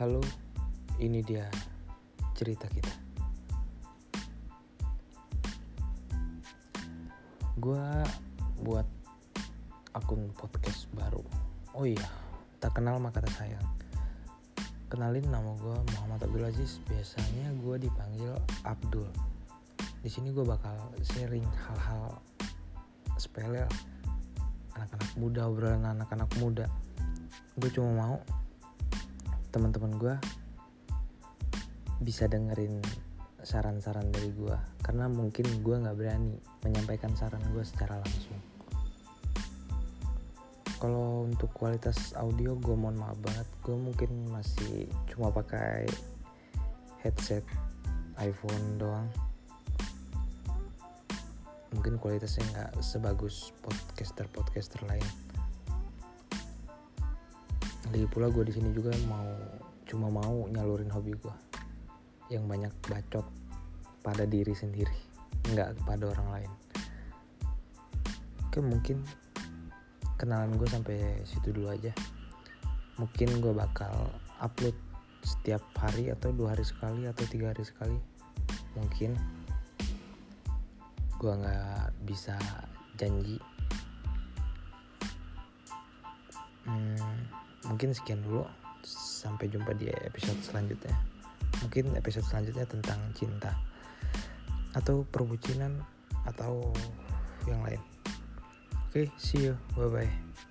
Halo, ini dia cerita kita. Gua buat akun podcast baru. Oh iya, tak kenal maka tak sayang. Kenalin nama gue Muhammad Abdul Aziz. Biasanya gue dipanggil Abdul. Di sini gue bakal sharing hal-hal sepele anak-anak muda obrolan anak-anak muda. Gue cuma mau teman-teman gue bisa dengerin saran-saran dari gue karena mungkin gue nggak berani menyampaikan saran gue secara langsung. Kalau untuk kualitas audio gue mohon maaf banget. Gue mungkin masih cuma pakai headset iPhone doang. Mungkin kualitasnya nggak sebagus podcaster podcaster lain lagi pula gue di sini juga mau cuma mau nyalurin hobi gue yang banyak bacot pada diri sendiri nggak kepada orang lain. Oke mungkin kenalan gue sampai situ dulu aja. Mungkin gue bakal upload setiap hari atau dua hari sekali atau tiga hari sekali. Mungkin gue nggak bisa janji mungkin sekian dulu. Sampai jumpa di episode selanjutnya. Mungkin episode selanjutnya tentang cinta. Atau perbucinan atau yang lain. Oke okay, see you. Bye bye